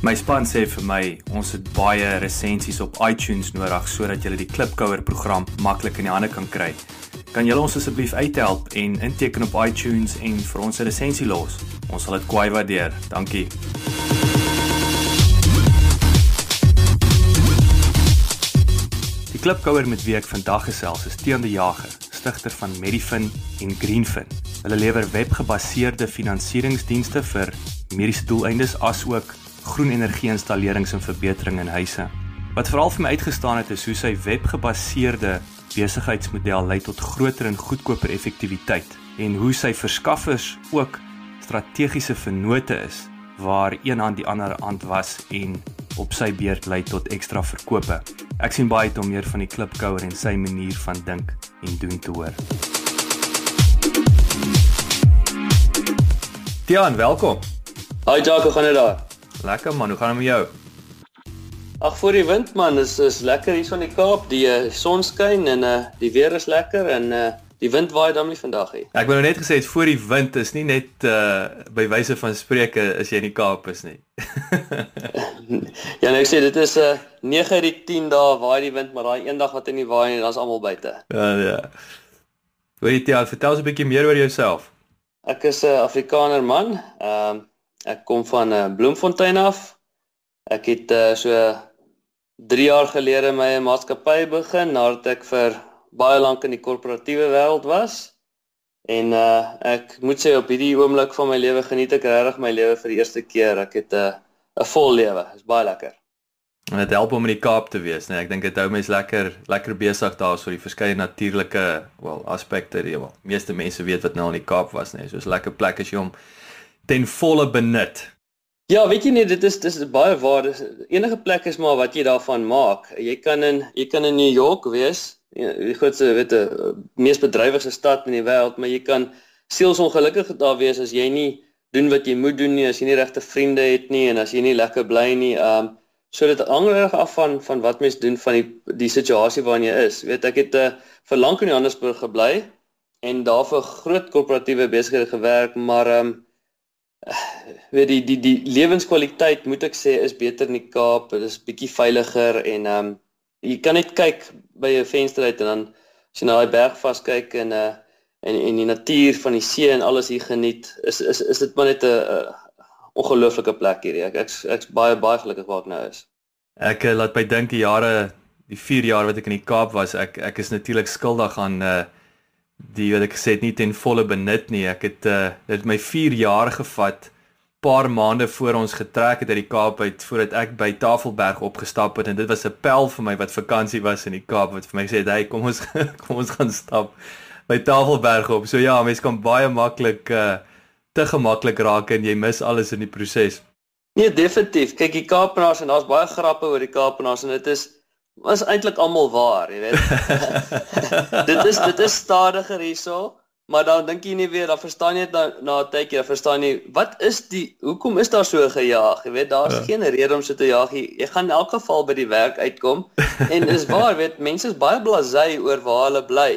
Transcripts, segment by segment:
My span sê vir my ons het baie resensies op iTunes nodig sodat jy die Klipkouer program maklik in die hande kan kry. Kan julle ons asseblief uithelp en inteken op iTunes en vir ons 'n resensie los? Ons sal dit kwai waardeer. Dankie. Die Klipkouer met wie ek vandag gesels is Teun de Jager, stigter van Medifin en Greenfin. Hulle lewer webgebaseerde finansieringsdienste vir mediese doeleindes asook groen energie installerings en verbetering in huise. Wat veral vir my uitgestaan het is hoe sy webgebaseerde besigheidsmodel lei tot groter en goedkoper effektiwiteit en hoe sy verskaffers ook strategiese vennote is waar een aan die ander hand was en op sy beurt lei tot ekstra verkope. Ek sien baie uit om meer van die klipkouer en sy manier van dink en doen te hoor. Tiaan, welkom. Hi hoe gaan dit daar? Lekker man, hoe gaan dit met jou? Ag voor die wind man, is is lekker hier so in die Kaap. Die uh, son skyn en uh die weer is lekker en uh die wind waai dan nie vandag nie. Ek wou nou net gesê het voor die wind is nie net uh by wyse van spreuke as jy in die Kaap is nie. ja, nou ek sê dit is 'n uh, 9 uit die 10 dae waai die wind, maar daai een dag wat hy nie waai nie, dan's almal buite. Ja, ja. Weet jy, vertel ons 'n bietjie meer oor jouself. Ek is 'n Afrikaner man. Ehm um, Ek kom van uh, Bloemfontein af. Ek het uh, so 3 jaar gelede my maatskappy begin nadat ek vir baie lank in die korporatiewe wêreld was. En uh, ek moet sê op hierdie oomblik van my lewe geniet ek regtig my lewe vir die eerste keer. Ek het 'n uh, 'n vol lewe. Dit is baie lekker. En dit help om in die Kaap te wees, nee. Ek dink dit hou mense lekker lekker besig daar so die verskeie natuurlike wel aspekte. Die wel, meeste mense weet wat nou in die Kaap was, nee. So 'n lekker plek as jy om ten volle benut. Ja, weet jy nie, dit is dis baie waar. Dis enige plek is maar wat jy daarvan maak. Jy kan in jy kan in New York wees, ja, die grootste weet die mees bedrywigste stad in die wêreld, maar jy kan sielsongelukkig daar wees as jy nie doen wat jy moet doen nie, as jy nie regte vriende het nie en as jy nie lekker bly nie. Um so dit hang reg af van van wat mens doen van die die situasie waarin jy is. Weet ek het uh, vir lank in Johannesburg gebly en daar vir groot korporatiewe besighede gewerk, maar um weet die die die lewenskwaliteit moet ek sê is beter in die Kaap. Dit is bietjie veiliger en ehm um, jy kan net kyk by 'n venster uit en dan as jy na daai berg vas kyk en uh en en die natuur van die see en alles hier geniet, is is is dit maar net 'n ongelooflike plek hier. Ek ek's ek's baie baie gelukkig waar ek nou is. Ek uh, laat my dink die jare die 4 jaar wat ek in die Kaap was, ek ek is natuurlik skuldig aan uh die wat ek gesê het nie ten volle benut nie. Ek het uh dit my 4 jaar gevat paar maande voor ons getrek het uit die Kaap uit voordat ek by Tafelberg opgestap het en dit was 'n pel vir my wat vakansie was in die Kaap wat vir my gesê het hey kom ons kom ons gaan stap by Tafelberg op. So ja, mense kan baie maklik uh te gemaklik raak en jy mis alles in die proses. Nee, definitief. Kyk, die Kaapenaars en daar's baie grappe oor die Kaapenaars en dit is was eintlik almal waar, jy weet. dit is dit is stadiger hierso, maar dan dink jy nie weer, dan verstaan jy dit na 'n tydjie, dan verstaan jy wat is die hoekom is daar so gejaag, jy weet, daar's ja. geen rede om so te jaag nie. Jy gaan in elk geval by die werk uitkom en dis waar, weet, mense is baie blasé oor waar hulle bly.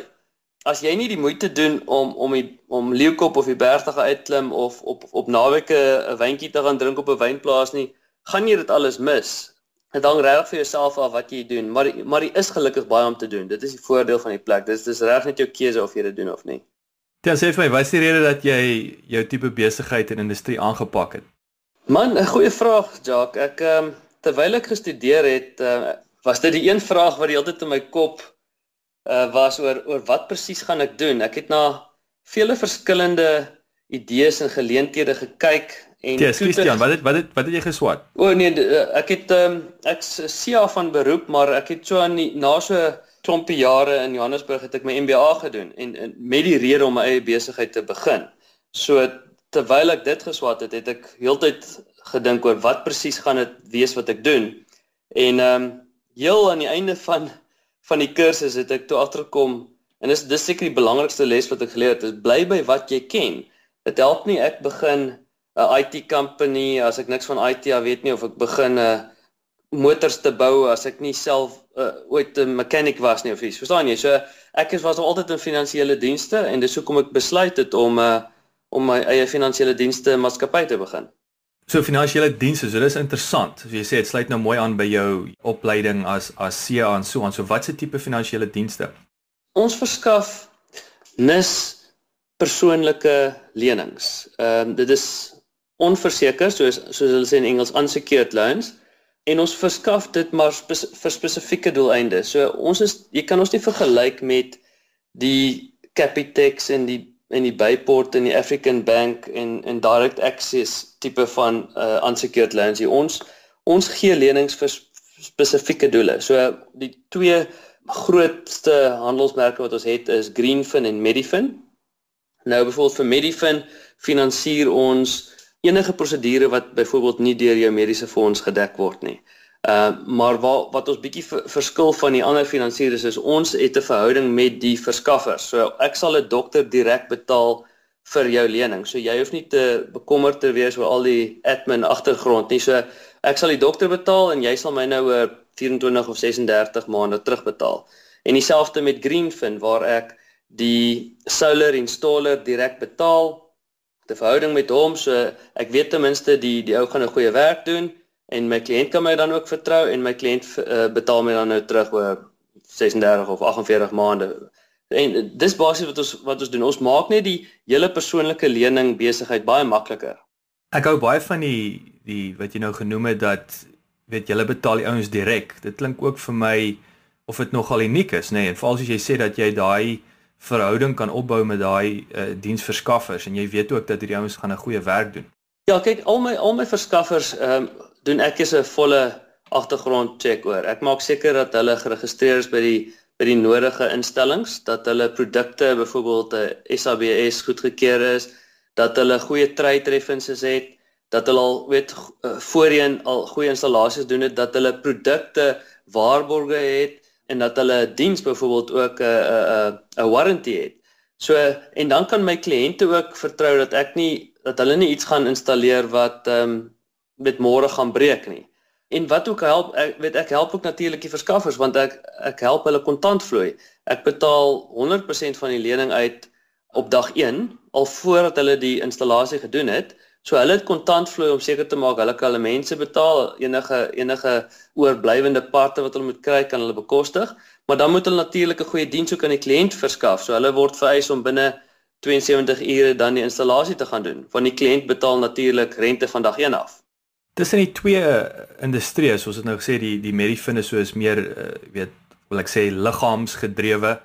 As jy nie die moeite doen om om die om Leeukop of die berg te gaan uitklim of op op naweke 'n wyntjie te gaan drink op 'n wynplaas nie, gaan jy dit alles mis. Dit hang regtig vir jouself af wat jy doen, maar maar jy is gelukkig baie om te doen. Dit is die voordeel van die plek. Dit is dis reg net jou keuse of jy dit doen of nie. Ja, sê vir my, wat is die rede dat jy jou tipe besigheid en industrie aangepak het? Man, 'n goeie vraag, Jacques. Ek ehm um, terwyl ek gestudeer het, uh, was dit die een vraag wat die hele tyd in my kop uh was oor oor wat presies gaan ek doen? Ek het na vele verskillende idees en geleenthede gekyk En ja, Christian, wat het wat het wat het jy geswat? O oh, nee, eh, ek het ehm um, ek's SIA van beroep, maar ek het so aan die na so klompie jare in Johannesburg het ek my MBA gedoen en, en met die rede om my eie besigheid te begin. So terwyl ek dit geswat het, het ek heeltyd gedink oor wat presies gaan dit wees wat ek doen. En ehm um, heel aan die einde van van die kursus het ek toe agterkom en dis dis seker die belangrikste les wat ek geleer het, is bly by wat jy ken. Dit help nie ek begin 'n IT company as ek niks van IT weet nie of ek begin 'n uh, motors te bou as ek nie self uh, ooit 'n mechanic was nie of iets. Verstaan jy? So ek is was altyd in finansiële dienste en dis hoekom ek besluit het om uh, om my eie finansiële dienste maatskappy te begin. So finansiële dienste, so dis interessant. So jy sê dit sluit nou mooi aan by jou opleiding as as CA en so aan. So watse tipe finansiële dienste? Ons verskaf nis persoonlike lenings. Ehm um, dit is onverseker soos soos hulle sê in Engels unsecured loans en ons verskaf dit maar spes, vir spesifieke doeleindes. So ons is jy kan ons nie vergelyk met die Capitex en die en die Bayport en die African Bank en en direct access tipe van uh unsecured loans. Hier ons ons gee lenings vir spesifieke doele. So die twee grootste handelsmerke wat ons het is Greenfin en Medifin. Nou byvoorbeeld vir Medifin finansier ons enige prosedure wat byvoorbeeld nie deur jou mediese fonds gedek word nie. Uh maar wat wat ons bietjie verskil van die ander finansiëerders is ons het 'n verhouding met die verskaffers. So ek sal 'n dokter direk betaal vir jou lening. So jy hoef nie te bekommerd te wees oor al die admin agtergrond nie. So ek sal die dokter betaal en jy sal my nou oor 24 of 36 maande terugbetaal. En dieselfde met Greenfin waar ek die solar installer direk betaal 'n verhouding met hom so ek weet ten minste die die ou gaan 'n goeie werk doen en my kliënt kan my dan ook vertrou en my kliënt uh, betaal my dan nou terug oor 36 of 48 maande. En dis basies wat ons wat ons doen. Ons maak net die hele persoonlike lening besigheid baie makliker. Ek hou baie van die die wat jy nou genoem het dat weet jy betaal die ouens direk. Dit klink ook vir my of dit nogal uniek is, nê? Nee? En veral as jy sê dat jy daai verhouding kan opbou met daai uh, diensverskaffers en jy weet ook dat hierdie ouens gaan 'n goeie werk doen. Ja, kyk, al my al my verskaffers ehm um, doen ek is 'n volle agtergrond check oor. Ek maak seker dat hulle geregistreer is by die by die nodige instellings, dat hulle produkte byvoorbeeld 'n uh, SABS goedgekeur is, dat hulle goeie treytreffenses het, dat hulle al weet uh, voorheen al goeie installasies doen het, dat hulle produkte waarborge het en dat hulle 'n diens byvoorbeeld ook 'n 'n 'n warranty het. So en dan kan my kliënte ook vertrou dat ek nie dat hulle nie iets gaan installeer wat ehm um, met môre gaan breek nie. En wat ook help ek weet ek help ook natuurlik die verskaffers want ek ek help hulle kontantvloei. Ek betaal 100% van die lening uit op dag 1 al voordat hulle die installasie gedoen het. So hulle het kontantvloei om seker te maak hulle kan hulle mense betaal, enige enige oorblywende parte wat hulle moet kry kan hulle bekostig, maar dan moet hulle natuurlik 'n goeie diens ook aan die kliënt verskaf. So hulle word vereis om binne 72 ure dan die installasie te gaan doen, want die kliënt betaal natuurlik rente van dag 1 af. Tussen die twee industrieë, soos dit nou gesê die die Medifin is soos meer uh, weet wil ek sê liggaamsgedrewe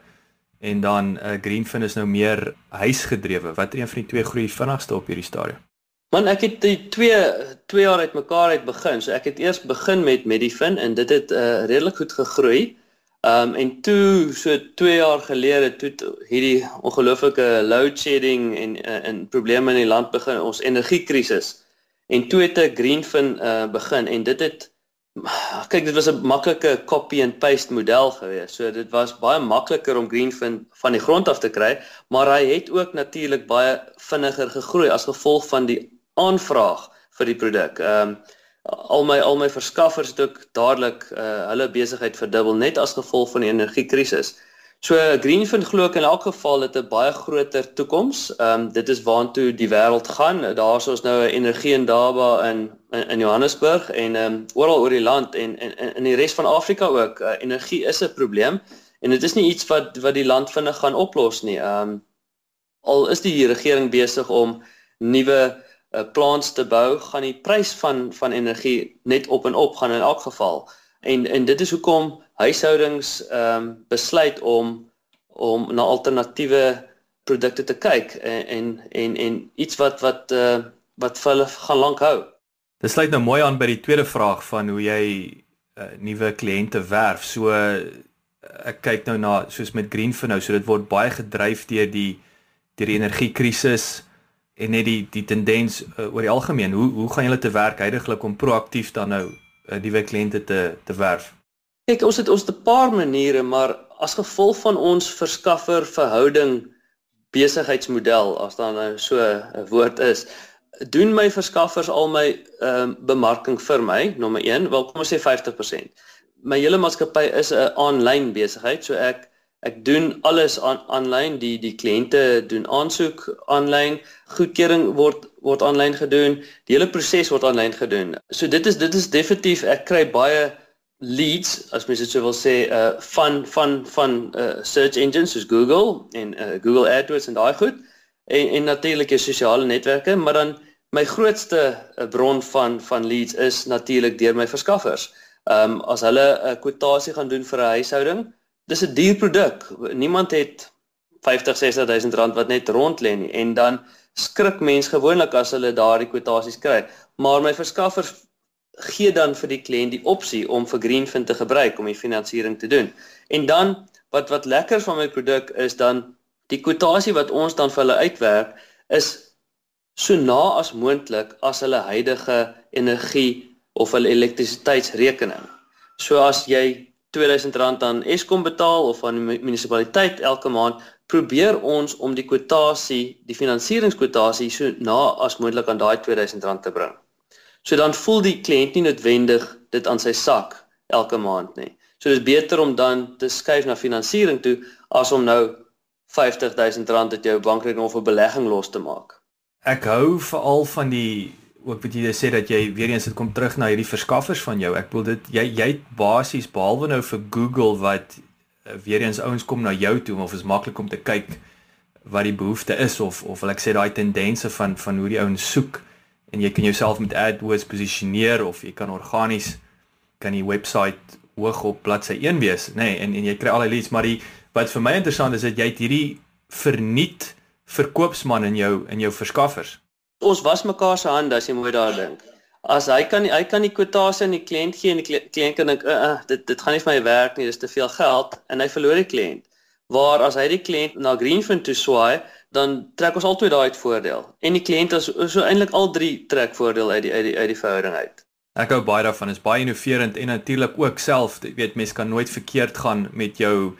en dan uh, Greenfin is nou meer huisgedrewe. Wat een van die twee groei vinnigste op hierdie stadium? Man ek het die 2 2 jaar uit mekaar uit begin. So ek het eers begin met Medifin en dit het uh, redelik goed gegroei. Um en toe so 2 jaar gelede toe hierdie ongelooflike load shedding en uh, en probleme in die land begin, ons energiekrisis. En toe het ek Greenfin uh begin en dit het kyk dit was 'n maklike copy and paste model geweest. So dit was baie makliker om Greenfin van die grond af te kry, maar hy het ook natuurlik baie vinniger gegroei as gevolg van die aanvraag vir die produk. Ehm um, al my al my verskaffers het ook dadelik uh, hulle besigheid verdubbel net as gevolg van die energiekrisis. So Greenfin glo ek in elk geval het 'n baie groter toekoms. Ehm um, dit is waartoe die wêreld gaan. Daar's ons nou 'n energie en daba in, in in Johannesburg en ehm um, oral oor die land en in in die res van Afrika ook. Uh, energie is 'n probleem en dit is nie iets wat wat die land vinnig gaan oplos nie. Ehm um, al is die regering besig om nuwe uh, plants te bou, gaan die prys van van energie net op en op gaan in elk geval. En en dit is hoekom huishoudings ehm um, besluit om om na alternatiewe produkte te kyk en en en, en iets wat wat uh, wat hulle gaan lank hou. Dit sluit nou mooi aan by die tweede vraag van hoe jy uh, nuwe kliënte werf. So ek kyk nou na soos met Greenfin nou, so dit word baie gedryf deur die deur die energiekrisis en net die die tendens uh, oor die algemeen. Hoe hoe gaan julle te werk heidaglik om proaktief dan nou uh, nuwe kliënte te te werf? Kyk, ons het ons 'n paar maniere, maar as gevolg van ons verskaffer verhouding besigheidsmodel, as daar nou so 'n woord is, doen my verskaffers al my ehm um, bemarking vir my, nommer 1, wel kom ons sê 50% my hele maatskappy is 'n aanlyn besigheid, so ek ek doen alles aan aanlyn, die die kliënte doen aansoek aanlyn, goedkeuring word word aanlyn gedoen, die hele proses word aanlyn gedoen. So dit is dit is definitief ek kry baie leads as mens dit sou wil sê uh van van van uh search engines soos Google en uh Google AdWords en daai goed en en natuurlik jou sosiale netwerke, maar dan my grootste uh, bron van van leads is natuurlik deur my verskaffers. Ehm um, as hulle 'n kwotasie gaan doen vir 'n huishouding, dis 'n duur produk. Niemand het 50 60000 rand wat net rond lê nie en dan skrik mense gewoonlik as hulle daardie kwotasies kry. Maar my verskaffers gee dan vir die kliënt die opsie om vir Greenfin te gebruik om die finansiering te doen. En dan wat wat lekker van my produk is dan die kwotasie wat ons dan vir hulle uitwerk is so na as moontlik as hulle huidige energie of hulle elektrisiteitsrekening. So as jy R2000 aan Eskom betaal of aan die munisipaliteit elke maand, probeer ons om die kwotasie, die finansieringskwotasie so na as moontlik aan daai R2000 te bring. So dan voel die kliënt nie noodwendig dit aan sy sak elke maand nie. So dis beter om dan te skuif na finansiering toe as om nou R50000 uit jou bankrekening of 'n belegging los te maak. Ek hou veral van die ook wat jy sê dat jy weer eens dit kom terug na hierdie verskaffers van jou. Ek bedoel dit jy jy basies behalwe nou vir Google wat uh, weer eens ouens kom na jou toe of is maklik om te kyk wat die behoefte is of of wil ek sê daai tendense van van hoe die ouens soek en jy kan jouself met AdWords posisioneer of jy kan organies kan die webwerf hoog op bladsy 1 wees, nê, nee, en en jy kry al die leads, maar die wat vir my interessant is dat jy het hierdie verniet verkoopsman in jou in jou verskaffers ons was mekaar se hande as jy mooi daar dink. As hy kan hy kan die kwotasie aan die kliënt gee en die kliënt kan dink, uh, uh, dit dit gaan nie vir my werk nie, dis te veel geld en hy verloor die kliënt. Waar as hy die kliënt na Greenfin toe swaai, dan trek ons altyd daai uit voordeel. En die kliënt is so eintlik al drie trek voordeel uit die uit die uit die verhouding uit. Ek hou baie daarvan. Is baie innoverend en natuurlik ook self, jy weet mense kan nooit verkeerd gaan met jou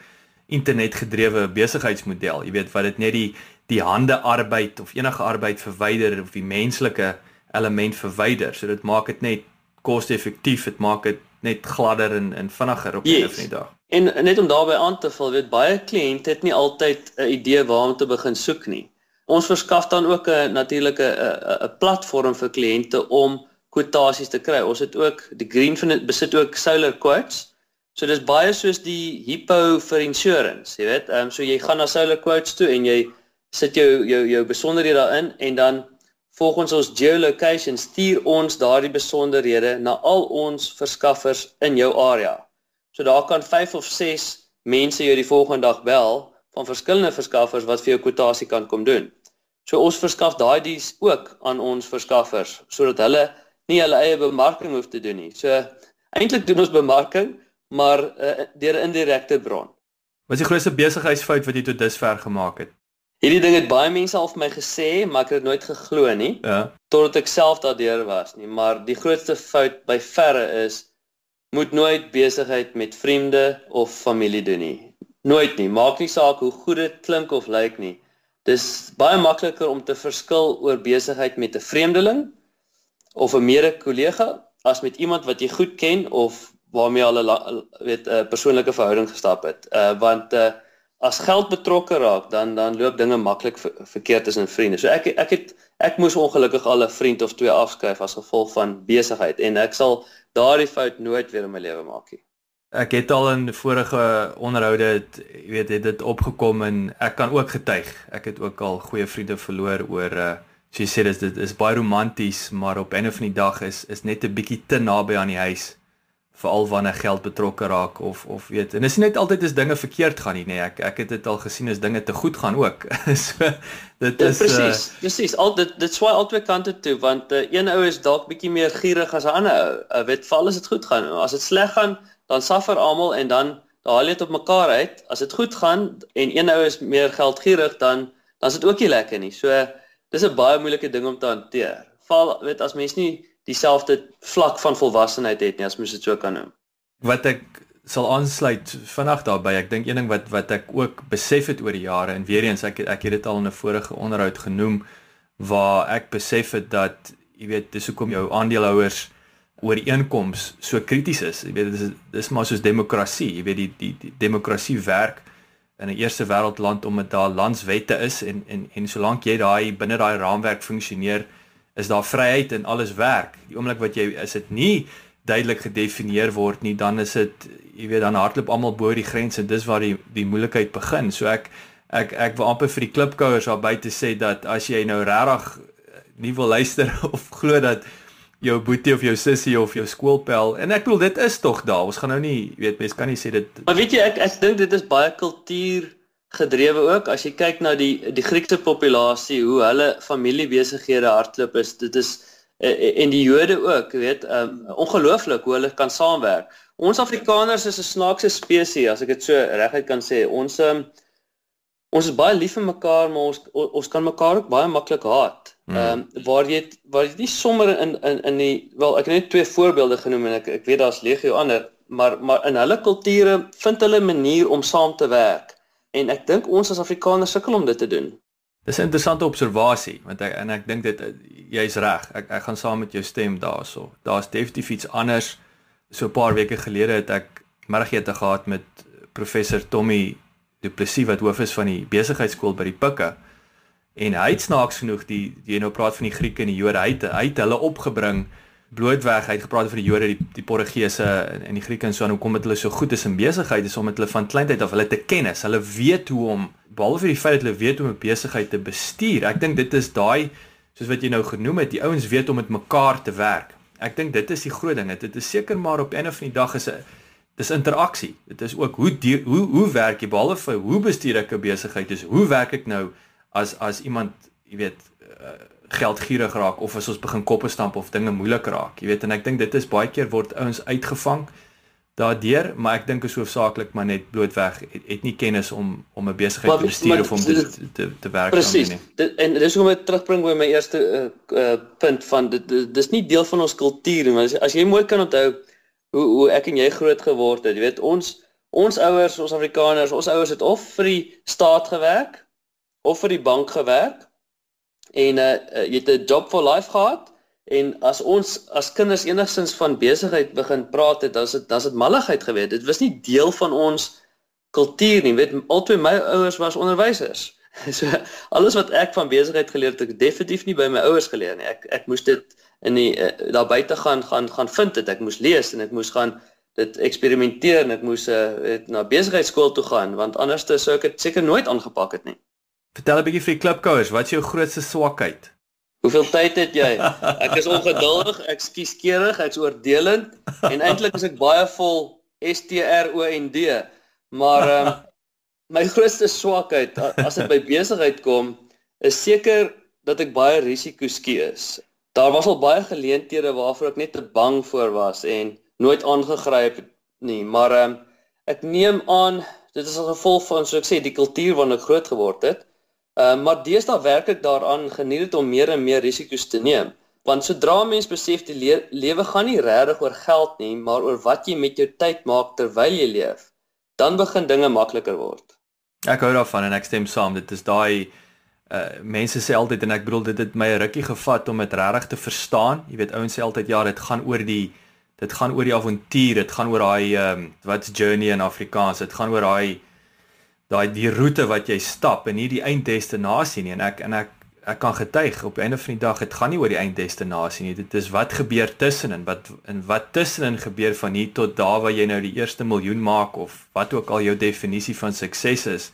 internetgedrewe besigheidsmodel. Jy weet wat dit net die die hande arbeid of enige arbeid verwyder of die menslike element verwyder. So dit maak dit net koste-effektief, dit maak dit net gladder en en vinniger op 'n yes. van die dag. En net om daarbey aan te vul, weet baie kliënte het nie altyd 'n idee waar om te begin soek nie. Ons verskaf dan ook 'n natuurlike 'n 'n platform vir kliënte om kwotasies te kry. Ons het ook die Greenfin besit ook solar quotes. So dis baie soos die Hippo vir insurance, jy weet. Ehm um, so jy gaan na solar quotes toe en jy sit jou jou jou besonderhede daarin en dan volgens ons geolocation stuur ons daardie besonderhede na al ons verskaffers in jou area. So daar kan 5 of 6 mense jou die volgende dag bel van verskillende verskaffers wat vir jou kwotasie kan kom doen. So ons verskaf daai diens ook aan ons verskaffers sodat hulle nie hulle eie bemarking hoef te doen nie. So eintlik doen ons bemarking, maar uh, deur 'n indirekte bron. Wat is die grootste besigheidsfout wat jy tot dusver gemaak het? Hierdie ding het baie mense al vir my gesê, maar ek het dit nooit geglo nie. Ja. Totdat ek self daardeur was nie, maar die grootste fout by verre is moet nooit besigheid met vriende of familie doen nie. Nooit nie. Maak nie saak hoe goed dit klink of lyk nie. Dis baie makliker om te verskil oor besigheid met 'n vreemdeling of 'n mede-kollega as met iemand wat jy goed ken of waarmee jy al weet 'n persoonlike verhouding gestap het. Uh want uh as geld betrokke raak, dan dan loop dinge maklik ver, verkeerd tussen vriende. So ek ek het ek moes ongelukkig al 'n vriend of twee afskryf as gevolg van besigheid en ek sal daardie fout nooit weer in my lewe maak nie. Ek het al in vorige onderhoude het jy weet het dit opgekom en ek kan ook getuig. Ek het ook al goeie vriende verloor oor uh so jy sê dis dit is baie romanties, maar op 'n of ander dag is is net 'n bietjie te naby aan die huis veral wanneer geld betrokke raak of of weet en dit is net altyd as dinge verkeerd gaan nie nee ek ek het dit al gesien as dinge te goed gaan ook so dit is presies uh, presies al dit dit swaai albei kante toe want uh, een ou is dalk bietjie meer gierig as 'n ander ou uh, weet val as dit goed gaan as dit sleg gaan dan suffer almal en dan haal jy dit op mekaar uit. As dit goed gaan en een ou is meer geldgierig dan dan is dit ook nie lekker nie. So dis 'n baie moeilike ding om te hanteer. Val weet as mens nie dieselfde vlak van volwassenheid het nie as mens dit so kan noem. Wat ek sal aansluit vinnig daarbey. Ek dink een ding wat wat ek ook besef het oor die jare en weer eens ek ek het dit al in 'n vorige onderhoud genoem waar ek besef het dat jy weet dis hoekom jou aandeelhouers ooreenkoms so krities is. Jy weet dis dis maar soos demokrasie. Jy weet die die, die demokrasie werk in 'n eerste wêreldland omdat daar landswette is en en en solank jy daai binne daai raamwerk funksioneer, is daar vryheid en alles werk. Die oomblik wat jy is dit nie duidelik gedefinieer word nie, dan is dit jy weet dan hardloop almal bo die grens en dis waar die die moeilikheid begin. So ek ek ek wil amper vir die klipkouers daar buite sê dat as jy nou regtig nie wil luister of glo dat jou boetie of jou sussie of jou skoolpel en ek bedoel dit is tog daar. Ons gaan nou nie weet mense kan nie sê dit Maar weet jy ek ek dink dit is baie kultuur gedrewe ook as jy kyk na die die Griekse populasie hoe hulle familiebesighede hardloop is dit is eh, eh, en die Jode ook weet um, ongelooflik hoe hulle kan saamwerk. Ons Afrikaners is 'n snaakse spesies as ek dit so reguit kan sê. Ons um, ons is baie lief vir mekaar maar ons ons kan mekaar ook baie maklik haat. Ehm um, waar jy waar jy nie sommer in in in die wel ek het net twee voorbeelde genoem en ek ek weet daar's legio ander maar maar in hulle kulture vind hulle 'n manier om saam te werk en ek dink ons as Afrikaners sukkel om dit te doen. Dis 'n interessante observasie want ek en ek dink dit jy's reg. Ek ek gaan saam met jou stem daaroor. Daar's definitief iets anders. So 'n paar weke gelede het ek middagete gehad met professor Tommy Du Plessis wat hoof is van die besigheidskool by die Pikke. En hy het snaaks genoeg die jy nou praat van die Grieke en die Jode, hy het, hy het hulle opgebring blootweg hy het gepraat van die Jode, die die Portugese en, en die Grieke en so en hoekom dit hulle so goed is in besigheid is om dit hulle van kleintyd af hulle te kennis. Hulle weet hoe om behalwe vir die feit dat hulle weet hoe om 'n besigheid te bestuur. Ek dink dit is daai soos wat jy nou genoem het, die ouens weet om met mekaar te werk. Ek dink dit is die groot ding. Dit is seker maar op 'n of ander dag is 'n dis interaksie. Dit is ook hoe die, hoe hoe werk jy behalwe vir hoe bestuur ek 'n besigheid? Dis hoe werk ek nou as as iemand, jy weet, uh, geldgierig raak of as ons begin koppe stamp of dinge moeilik raak. Jy weet en ek dink dit is baie keer word ouens uitgevang daardeur, maar ek dink is hoofsaaklik maar net blootweg het, het nie kennis om om 'n besigheid te bestuur of om dit te te, te werk aan nie. Presies. En dis hoekom ek terugbring by my eerste uh, uh, punt van dit dis nie deel van ons kultuur nie, as, as jy mooi kan onthou hoe hoe ek en jy groot geword het, jy weet ons ons ouers, ons Afrikaners, ons ouers het of vir die staat gewerk of vir die bank gewerk en uh, jy het 'n job for life gehad en as ons as kinders enigstens van besigheid begin praat het, dan is dit dan is dit malligheid gewees. Dit was nie deel van ons kultuur nie. Weet albei my ouers was onderwysers. So alles wat ek van besigheid geleer het, ek definitief nie by my ouers geleer nie. Ek ek moes dit in die uh, daar buite gaan gaan gaan vind dit. Ek moes lees en ek moes gaan dit eksperimenteer en ek moes uh, na besigheidskool toe gaan want anders sou ek dit seker nooit aangepak het nie. Vertel 'n bietjie vir die klipkouers, wat is jou grootste swakheid? Hoeveel tyd het jy? Ek is ongeduldig, ek skieskerig, ek's oordelend en eintlik is ek baie vol S T R O N D. Maar ehm um, my grootste swakheid as dit by besigheid kom, is seker dat ek baie risikoskie is. Daar was al baie geleenthede waarvoor ek net te bang voor was en nooit aangegryp nie, maar ehm um, ek neem aan dit is as gevolg van so ek sê die kultuur waarin ek groot geword het. Uh, maar deesdae werk ek daaraan geniet dit om meer en meer risiko's te neem. Want sodra mens besef die le lewe gaan nie regtig oor geld nie, maar oor wat jy met jou tyd maak terwyl jy leef, dan begin dinge makliker word. Ek hou daarvan en ek stem saam. Dit is daai uh mense sê altyd en ek bedoel dit het my 'n rukkie gevat om dit regtig te verstaan. Jy weet ouens sê altyd ja, dit gaan oor die dit gaan oor die avontuur, dit gaan oor daai ehm um, wat's journey in Afrikaans. Dit gaan oor daai daai die roete wat jy stap en nie die einddestinasie nie en ek en ek ek kan getuig op die einde van die dag dit gaan nie oor die einddestinasie nie. Dit is wat gebeur tussenin wat en wat tussenin gebeur van hier tot daar waar jy nou die eerste miljoen maak of wat ook al jou definisie van sukses is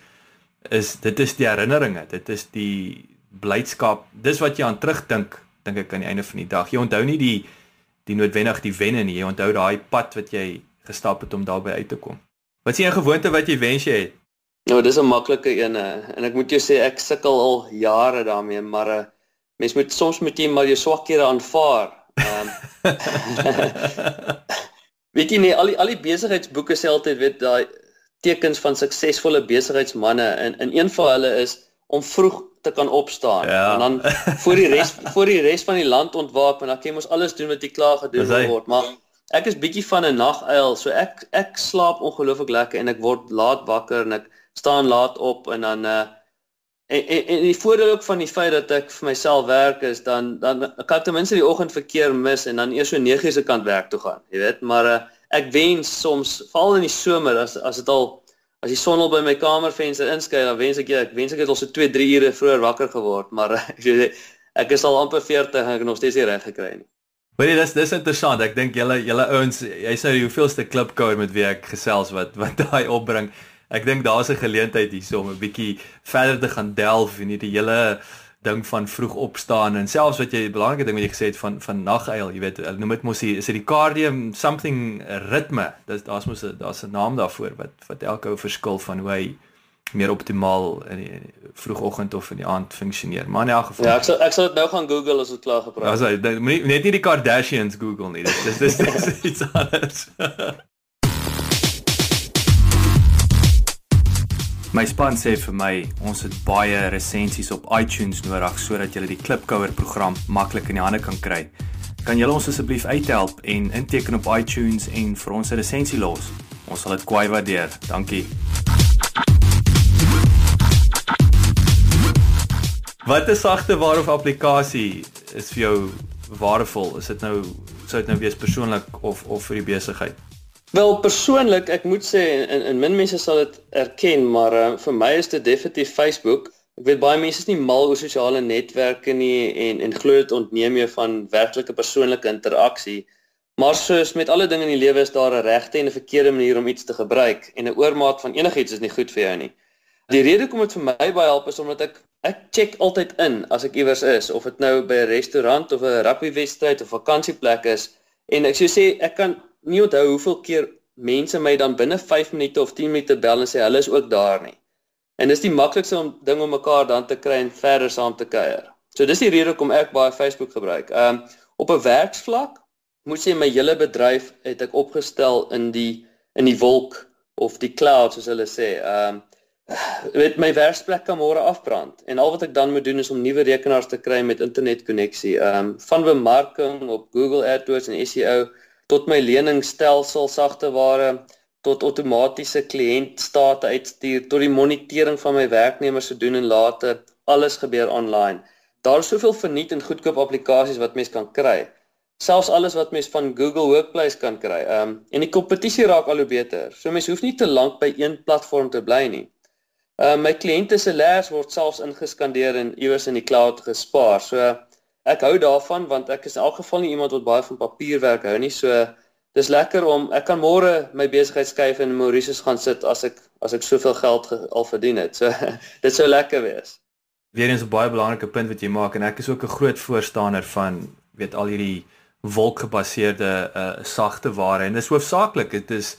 is dit is die herinneringe dit is die blydskap dis wat jy aan terugdink dink ek aan die einde van die dag. Jy onthou nie die die noodwendig die wenne nie jy onthou daai pad wat jy gestap het om daarby uit te kom. Wat is 'n gewoonte wat jy wens jy het Nou, dis 'n maklike een en ek moet jou sê ek sukkel al jare daarmee, maar uh, mens moet soms met jy maar jou swakhede aanvaar. Um, weet jy nie al die al die besigheidsboeke sê altyd weet daai tekens van suksesvolle besigheidsmense en in een van hulle is om vroeg te kan opstaan ja. en dan voor die res voor die res van die land ontwaak en dan kan jy mos alles doen wat jy klaar gedoen word maar ek is bietjie van 'n naguil so ek ek slaap ongelooflik lekker en ek word laat wakker en ek staan laat op en dan uh en, en, en die voordeel ook van die feit dat ek vir myself werk is dan dan kan ek ten minste die oggendverkeer mis en dan eers so 9:00 se kant werk toe gaan jy weet maar uh, ek wens soms val in die somer as as dit al as die son al by my kamervenster inskyn, dan wens ek jy, ek wens ek het al so 2, 3 ure vroeër wakker geword, maar ek ek is al amper 40 en ek het nog steeds nie reg gekry nie. Maar dit is dis interessant. Ek dink julle julle ouens, jy sê hoeveelste klipkouer met wie ek gesels wat wat daai opbring. Ek dink daar's 'n geleentheid hierso om 'n bietjie verder te gaan delf in hierdie hele ding van vroeg opstaan en selfs wat jy belangrike ding wat jy gesê het van van naguil, jy weet, hulle noem dit mos is dit die cardium something ritme. Dis daar's mos daar's 'n naam daarvoor wat wat elke ou verskil van hoe hy meer optimaal in die vroegoggend of in die aand funksioneer. Maar in elk geval Ja, ek sal ek sal dit nou gaan Google as dit klaar gepraat. Ja, net nie die Kardashians Google nie. Dis dis dis iets anders. My span sê vir my ons het baie resensies op iTunes nodig sodat jy die Klipkouer program maklik in die hande kan kry. Kan julle ons asseblief uithelp en inteken op iTunes en vir ons 'n resensie los? Ons sal dit kwai waardeer. Dankie. Wat 'n sagte ware of applikasie is vir jou waardevol? Is dit nou sou dit nou wees persoonlik of of vir die besigheid? Wel persoonlik, ek moet sê en en min mense sal dit erken, maar uh, vir my is dit definitief Facebook. Ek weet baie mense is nie mal oor sosiale netwerke nie en en glo dit ontneem jou van werklike persoonlike interaksie. Maar soos met alle dinge in die lewe is daar 'n regte en 'n verkeerde manier om iets te gebruik en 'n oormaat van enigiets is nie goed vir jou nie. Die rede hoekom dit vir my baie help is omdat ek ek check altyd in as ek iewers is of dit nou by 'n restaurant of 'n rugbywedstryd of vakansieplek is en ek sou sê ek kan nie onthou hoeveel keer mense my dan binne 5 minute of 10 minute bel en sê hulle is ook daar nie. En dis die maklikste om ding om mekaar dan te kry en verder saam te kuier. So dis die rede hoekom ek baie Facebook gebruik. Um op 'n werksvlak moet sê my hele bedryf het ek opgestel in die in die wolk of die cloud soos hulle sê. Um weet my werksplek kan môre afbrand en al wat ek dan moet doen is om nuwe rekenaars te kry met internetkonneksie. Um van bemarking op Google AdWords en SEO tot my leningsstelsel sagte ware tot outomatiese kliëntstate uitstuur tot die monitering van my werknemers se doen en late alles gebeur online. Daar is soveel verniet en goedkoop aplikasies wat mens kan kry. Selfs alles wat mens van Google Workplace kan kry. Um, en die kompetisie raak al hoe beter. So mens hoef nie te lank by een platform te bly nie. Um, my kliënte se leers word selfs ingeskandeer en iewers in die cloud gespaar. So ek hou daarvan want ek is in elk geval nie iemand wat baie van papierwerk hou nie. So dis lekker om ek kan môre my besigheid skuif in Mauritius gaan sit as ek as ek soveel geld al verdien het. So dit sou lekker wees. Weerens 'n baie belangrike punt wat jy maak en ek is ook 'n groot voorstander van weet al hierdie wolkgebaseerde uh sagte ware en dis hoofsaaklik dit is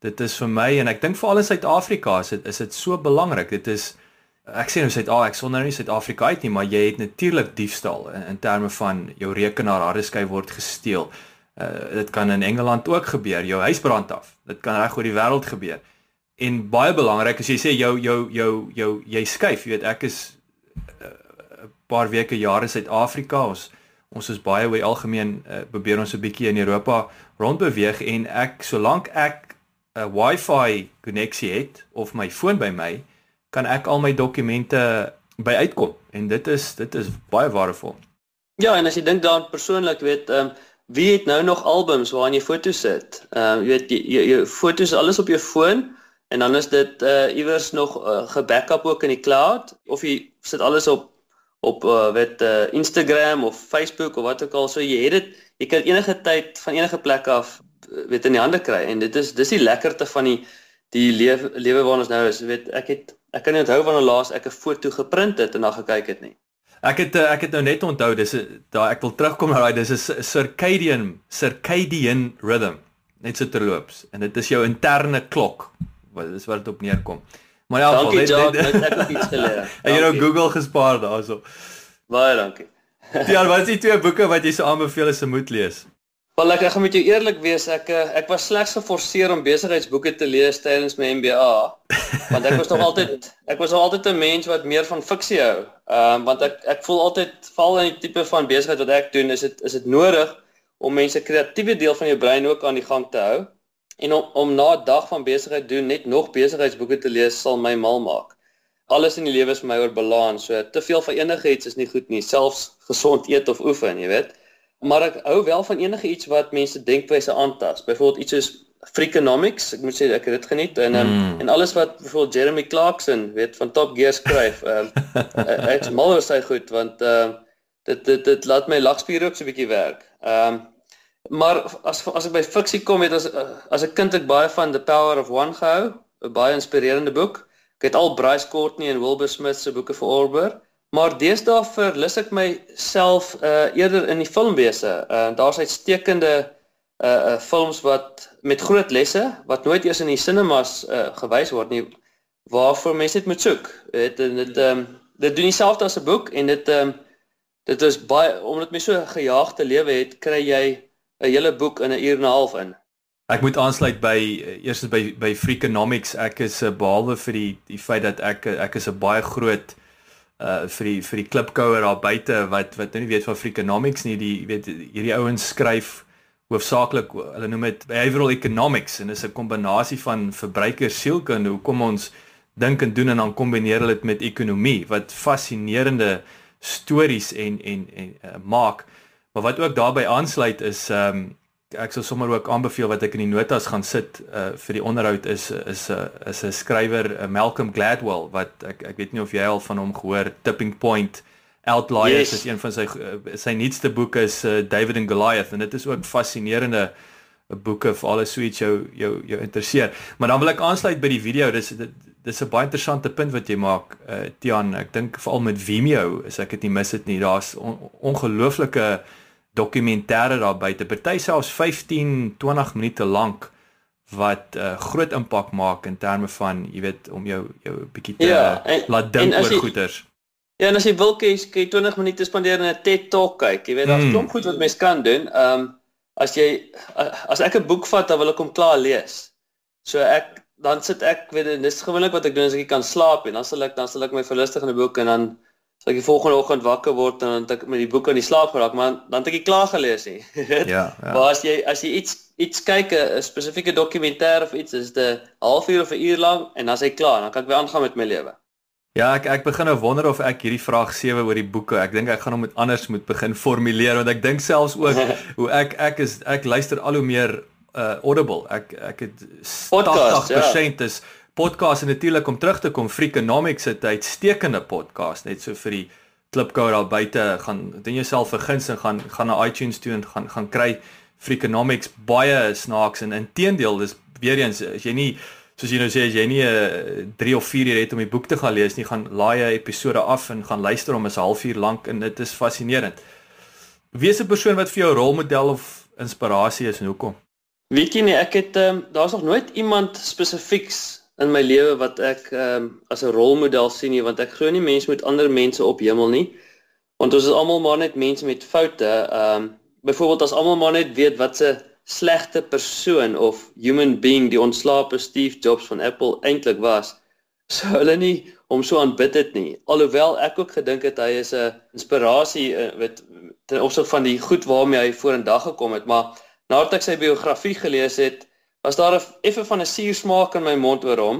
dit is vir my en ek dink veral in Suid-Afrika is dit is dit so belangrik. Dit is ek sê nou Suid-Afrika, ek sonder nou nie Suid-Afrika uit nie, maar jy het natuurlik diefstal in, in terme van jou rekenaar hardeskyf word gesteel. Uh dit kan in Engeland ook gebeur, jou huis brand af. Dit kan reg oor die wêreld gebeur. En baie belangrik as jy sê jou jou jou jou jy skuif, jy weet ek is 'n uh, paar weke jare Suid-Afrika ons ons is baie oor algemeen uh, probeer ons 'n bietjie in Europa rondbeweeg en ek solank ek 'n wifi koneksie het of my foon by my kan ek al my dokumente by uitkom en dit is dit is baie waardevol. Ja, en as jy dink daaraan persoonlik weet, ehm um, wie het nou nog albums waarin jy foto's sit? Ehm uh, jy weet jy, jy foto's alles op jou foon en dan is dit uh iewers nog uh, gebackup ook in die cloud of jy sit alles op op uh, weet uh, Instagram of Facebook of wat ook al so jy het dit jy kan enige tyd van enige plek af weet in die hande kry en dit is dis die lekkerte van die die lewe lewe waarin ons nou is weet ek het ek kan nie onthou wanneer laas ek 'n foto geprint het en dan gekyk het nie. Ek het eh, ek het nou net onthou dis daai ek wil terugkom na daai dis 'n circadian circadian rhythm net so terloops en dit is jou interne klok wat dis wat dit op neerkom. Maar ja, dankie Jacques, net, net, ek het iets geleer. en jy nou Google gespaar daarso. Baie dankie. ja, wat is die twee boeke wat jy so aanbeveel as 'n moet lees? Wel ek, ek gaan met jou eerlik wees, ek eh, ek was slegs geforseer om besigheidsboeke te lees tydens my MBA, want ek was nog altyd ek was nog altyd 'n mens wat meer van fiksie hou. Ehm um, want ek ek voel altyd val in die tipe van besigheid wat ek doen, is dit is dit nodig om mense kreatiewe deel van jou brein ook aan die gang te hou en om om na 'n dag van besigheid doen net nog besigheidsboeke te lees sal my mal maak. Alles in die lewe is vir my oor balans. So te veel van enigiets is nie goed nie, selfs gesond eet of oefen, jy weet maar ek hou wel van enige iets wat mense denkwyse aantas. Byvoorbeeld iets soos Freakonomics, ek moet sê ek het dit geniet en um, mm. en alles wat byvoorbeeld Jeremy Clarkson weet van Top Gear skryf. Ehm um, ek's mal oor sy goed want ehm uh, dit dit dit laat my lagspiere ook so 'n bietjie werk. Ehm um, maar as as ek by fiksie kom het as as 'n kind ek baie van The Power of One gehou, 'n baie inspirerende boek. Ek het al Bryce Courtney en Wilbur Smith se boeke veroorber. Maar deesdae verlus ek myself uh eerder in die filmwese. Uh daar's uitstekende uh uh films wat met groot lesse wat nooit eers in die sinemas uh gewys word nie waarvoor mense dit moet soek. Dit dit ehm um, dit doen dieselfde as 'n boek en dit ehm um, dit is baie omdat mense so gejaagde lewe het, kry jy 'n hele boek in 'n uur en 'n half in. Ek moet aansluit by eers by by Freakonomics. Ek is behalwe vir die die feit dat ek ek is 'n baie groot uh vir die vir die klipkouer daar buite wat wat nou nie weet van Freakonomics nie. Die weet hierdie ouens skryf hoofsaaklik hulle noem dit behavioral economics en dis 'n kombinasie van verbruikersielkunde hoekom ons dink en doen en dan kombineer hulle dit met ekonomie wat fascinerende stories en en en uh, maak. Maar wat ook daarbey aansluit is um ek sou sommer ook aanbeveel wat ek in die notas gaan sit uh, vir die onderhoud is is 'n uh, is 'n skrywer uh, Malcolm Gladwell wat ek ek weet nie of jy al van hom gehoor Tipping Point Outliers yes. is een van sy uh, sy nuutste boeke is uh, David and Goliath en dit is ook fascinerende boeke vir alles so iets jou jou jou interesseer. Maar dan wil ek aansluit by die video. Dis dit dis 'n baie interessante punt wat jy maak uh, Tian. Ek dink veral met Vimeo, as ek dit nie mis het nie, daar's on, ongelooflike dokumentêre daar buite, party selfs 15, 20 minute lank wat 'n uh, groot impak maak in terme van, jy weet, om jou jou bietjie te ja, en, laat dink oor jy, goeters. Ja, en as jy wil kyk, kan jy 20 minute spandeer in 'n TED Talk kyk. Jy weet, daar's mm. klomp goed wat mens kan doen. Ehm um, as jy as ek 'n boek vat, dan wil ek hom klaar lees. So ek dan sit ek, weet, dis gewoonlik wat ek doen as ek kan slaap en dan sal ek dan sal ek my verlustig in 'n boek en dan So ek die volgende oggend wakker word en dan ek met die boek aan die slaap geraak, maar dan het ek klaar gelees nie. ja, ja. Maar as jy as jy iets iets kyk 'n spesifieke dokumentêr of iets, is dit 'n halfuur of 'n uur lank en dan is hy klaar, dan kan ek weer aangaan met my lewe. Ja, ek ek begin nou wonder of ek hierdie vraag 7 oor die boeke, ek dink ek gaan hom met anders moet begin formuleer want ek dink selfs ook hoe ek ek is ek luister al hoe meer uh audible. Ek ek het 80% ja. is podcast en natuurlik om terug te kom Freakonomics het 'n uitstekende podcast net so vir die klipkouer daar buite gaan doen jouself vergins en gaan gaan na iTunes toe en gaan gaan kry Freakonomics baie snaaks en inteendeel dis weer eens as jy nie soos jy nou sê as jy nie 'n 3 of 4 uur het om die boek te gaan lees nie gaan laai 'n episode af en gaan luister om 'n halfuur lank en dit is fascinerend. Wie is 'n persoon wat vir jou rolmodel of inspirasie is en hoekom? Weet jy nie ek het um, daar's nog nooit iemand spesifieks in my lewe wat ek ehm um, as 'n rolmodel sien nie want ek glo nie mense moet ander mense op hemel nie. Want ons is almal maar net mense met foute ehm um, byvoorbeeld as almal maar net weet wat 'n slegte persoon of human being die ontslape Steve Jobs van Apple eintlik was sou hulle nie hom so aanbid het nie. Alhoewel ek ook gedink het hy is 'n inspirasie uh, weet ten opsigte van die goed waarmee hy vorendag gekom het maar nadat ek sy biografie gelees het was daar 'n effe van 'n suursmaak in my mond oor hom?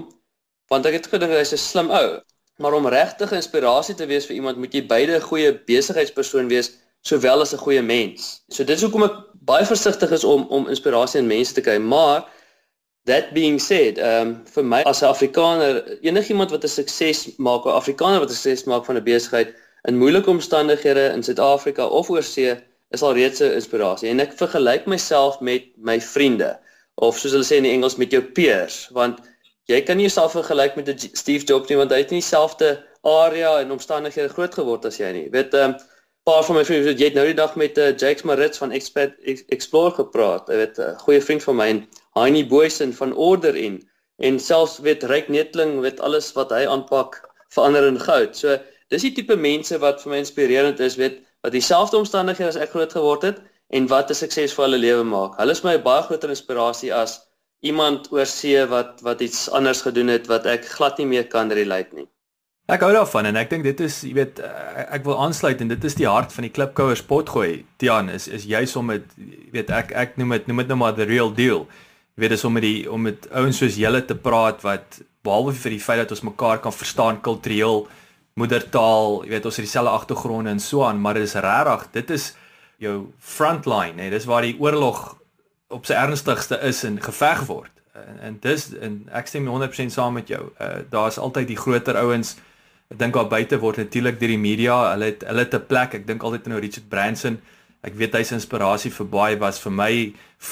Want ek het gedink hy's 'n slim ou. Maar om regtig inspirasie te wees vir iemand moet jy beide 'n goeie besigheidspersoon wees sowel as 'n goeie mens. So dit is hoekom ek baie versigtig is om om inspirasie in mense te kry. Maar that being said um vir my as 'n afrikaner enigiemand wat 'n sukses maak 'n afrikaner wat 'n sukses maak van 'n besigheid in moeilike omstandighede in Suid-Afrika of oorsee is al reeds 'n inspirasie en ek vergelyk myself met my vriende of soos hulle sê in die Engels met jou peers want jy kan nie jouself vergelyk met 'n Steve Jobs nie want hy het nie dieselfde area en omstandighede groot geword as jy nie. Weet 'n um, ehm, paar van my vriende het jy nou die dag met uh, Jakes Maritz van Expert Explore gepraat. Jy weet 'n uh, goeie vriend van my en Heinie Boysen van Order in en selfs weet Ryk Netling weet alles wat hy aanpak verander in goud. So dis die tipe mense wat vir my inspirerend is, weet wat dieselfde omstandighede as ek groot geword het en wat 'n suksesvolle lewe maak. Hulle is my baie groter inspirasie as iemand oor see wat wat iets anders gedoen het wat ek glad nie meer kan relate nie. Ek hou daarvan en ek dink dit is, jy weet, ek wil aansluit en dit is die hart van die Klipkouers potgooi. Tian is is jy som met jy weet ek ek noem dit noem dit nou maar the real deal. Jy weet dis om met die om met ouens soos julle te praat wat behalwe vir die feit dat ons mekaar kan verstaan kultureel, moedertaal, jy weet ons het dieselfde agtergronde en so aan, maar dit is regtig, dit is jou frontline, hè. Dis waar die oorlog op sy ernstigste is en geveg word. En, en dis en ek stem 100% saam met jou. Uh daar's altyd die groter ouens. Ek dink daar buite word natuurlik deur die media, hulle het hulle te plek. Ek dink altyd aan nou Richard Branson. Ek weet hy's inspirasie vir baie was vir my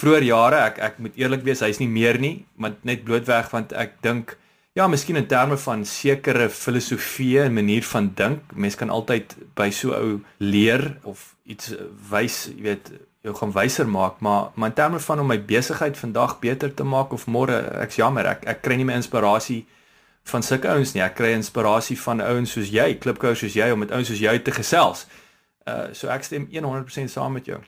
vroeër jare. Ek ek moet eerlik wees, hy's nie meer nie, maar net blootweg want ek dink ja, miskien in terme van sekere filosofie en manier van dink. Mense kan altyd by so ou leer of iets wys, jy weet, jou gaan wyser maak, maar maar in terme van om my besigheid vandag beter te maak of môre, ek's jammer, ek ek kry nie my inspirasie van sulke ouens nie. Ek kry inspirasie van ouens soos jy, klipkous soos jy om met ouens soos jy te gesels. Uh so ek stem 100% saam met jou.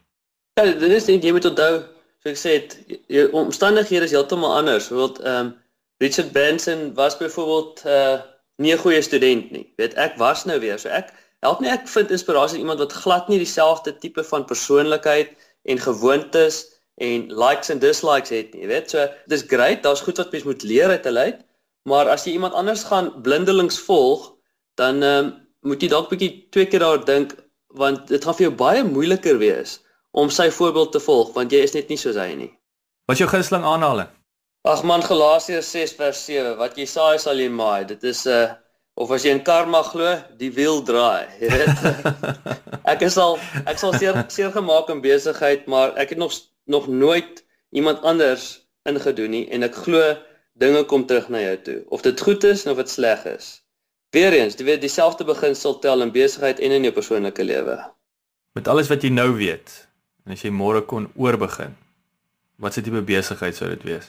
Ja, dit is net jy moet onthou, so ek sê dit, jou omstandighede is heeltemal anders. Byvoorbeeld ehm um, Richard Branson was byvoorbeeld uh nie 'n goeie student nie. Weet ek was nou weer, so ek help nie ek vind inspirasie iemand wat glad nie dieselfde tipe van persoonlikheid en gewoontes en likes en dislikes het nie, jy weet. So dis great, daar's goed wat mens moet leer uit hulle uit, maar as jy iemand anders gaan blindelings volg, dan um, moet jy dalk bietjie twee keer daar dink want dit gaan vir jou baie moeiliker wees om sy voorbeeld te volg want jy is net nie soos hy nie. Wat is jou gunsteling aanhaling? Ag man Galasiërs 6 vers 7, wat jy saai sal jy maai. Dit is 'n uh, eh, of as jy in karma glo, die wiel draai, jy weet. ek is al ek sal seer seer gemaak in besigheid, maar ek het nog nog nooit iemand anders ingedoen nie en ek glo dinge kom terug na jou toe. Of dit goed is of dit sleg is. Weereens, jy weet dieselfde beginsel tel in besigheid en in jou persoonlike lewe. Met alles wat jy nou weet en as jy môre kon oorbegin, wat se tipe besigheid sou dit wees?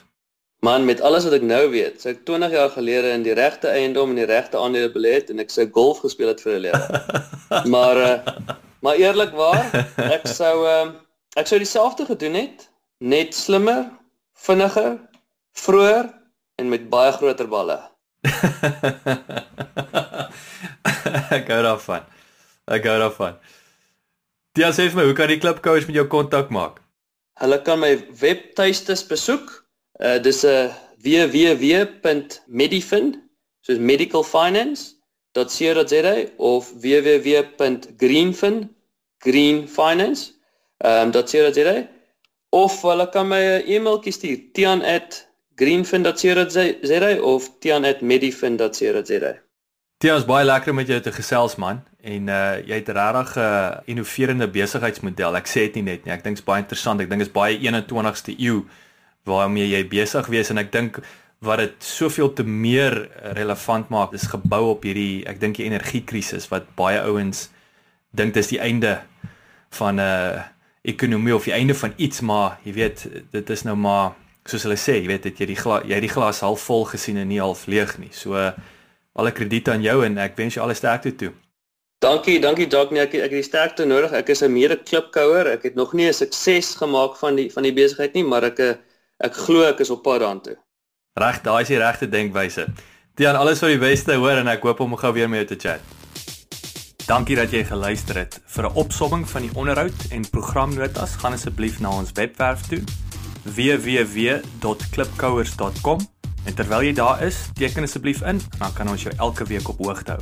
Man, met alles wat ek nou weet, sou ek 20 jaar gelede in die regte eiendom en die regte aandele belê het en ek sou golf gespeel het vir 'n lewe. maar uh, maar eerlikwaar, ek sou uh, ek sou dieselfde gedoen het, net slimmer, vinniger, vroeër en met baie groter balle. ek hou daarvan. Ek hou daarvan. Dis sê vir my, hoe kan die klipkous met jou kontak maak? Hulle kan my webtuistes besoek Uh dis 'n uh, www.medifin soos medical finance.co.za of www.greenfin greenfinance ehm um, .co.za of hulle kan my 'n e-mailtjie stuur tian@greenfin.co.za of tian@medifin.co.za Tian is baie lekker met jou te gesels man en uh jy het regtig 'n uh, innoverende besigheidsmodel. Ek sê dit nie net nie. Ek dink dit is baie interessant. Ek dink dit is baie 21ste eeu waarmee jy besig wees en ek dink wat dit soveel te meer relevant maak is gebou op hierdie ek dink die energiekrisis wat baie ouens dink dis die einde van 'n uh, ekonomie of die einde van iets maar jy weet dit is nou maar soos hulle sê jy weet het jy die glas jy die glas half vol gesien en nie half leeg nie so uh, alle krediete aan jou en ek wens jou alle sterkte toe Dankie, dankie Jacques. Nee, ek ek het die sterkte nodig. Ek is 'n mede klipkouer. Ek het nog nie 'n sukses gemaak van die van die besigheid nie, maar ek Ek glo ek is op pad daartoe. Reg, daai is die regte denkwyse. Tiaan, alles vir die beste hoor en ek hoop om gou weer met jou te chat. Dankie dat jy geluister het. Vir 'n opsomming van die onderhoud en programnotas, gaan asseblief na ons webwerf toe www.klipkouers.com en terwyl jy daar is, teken asseblief in en dan kan ons jou elke week op hoogte hou.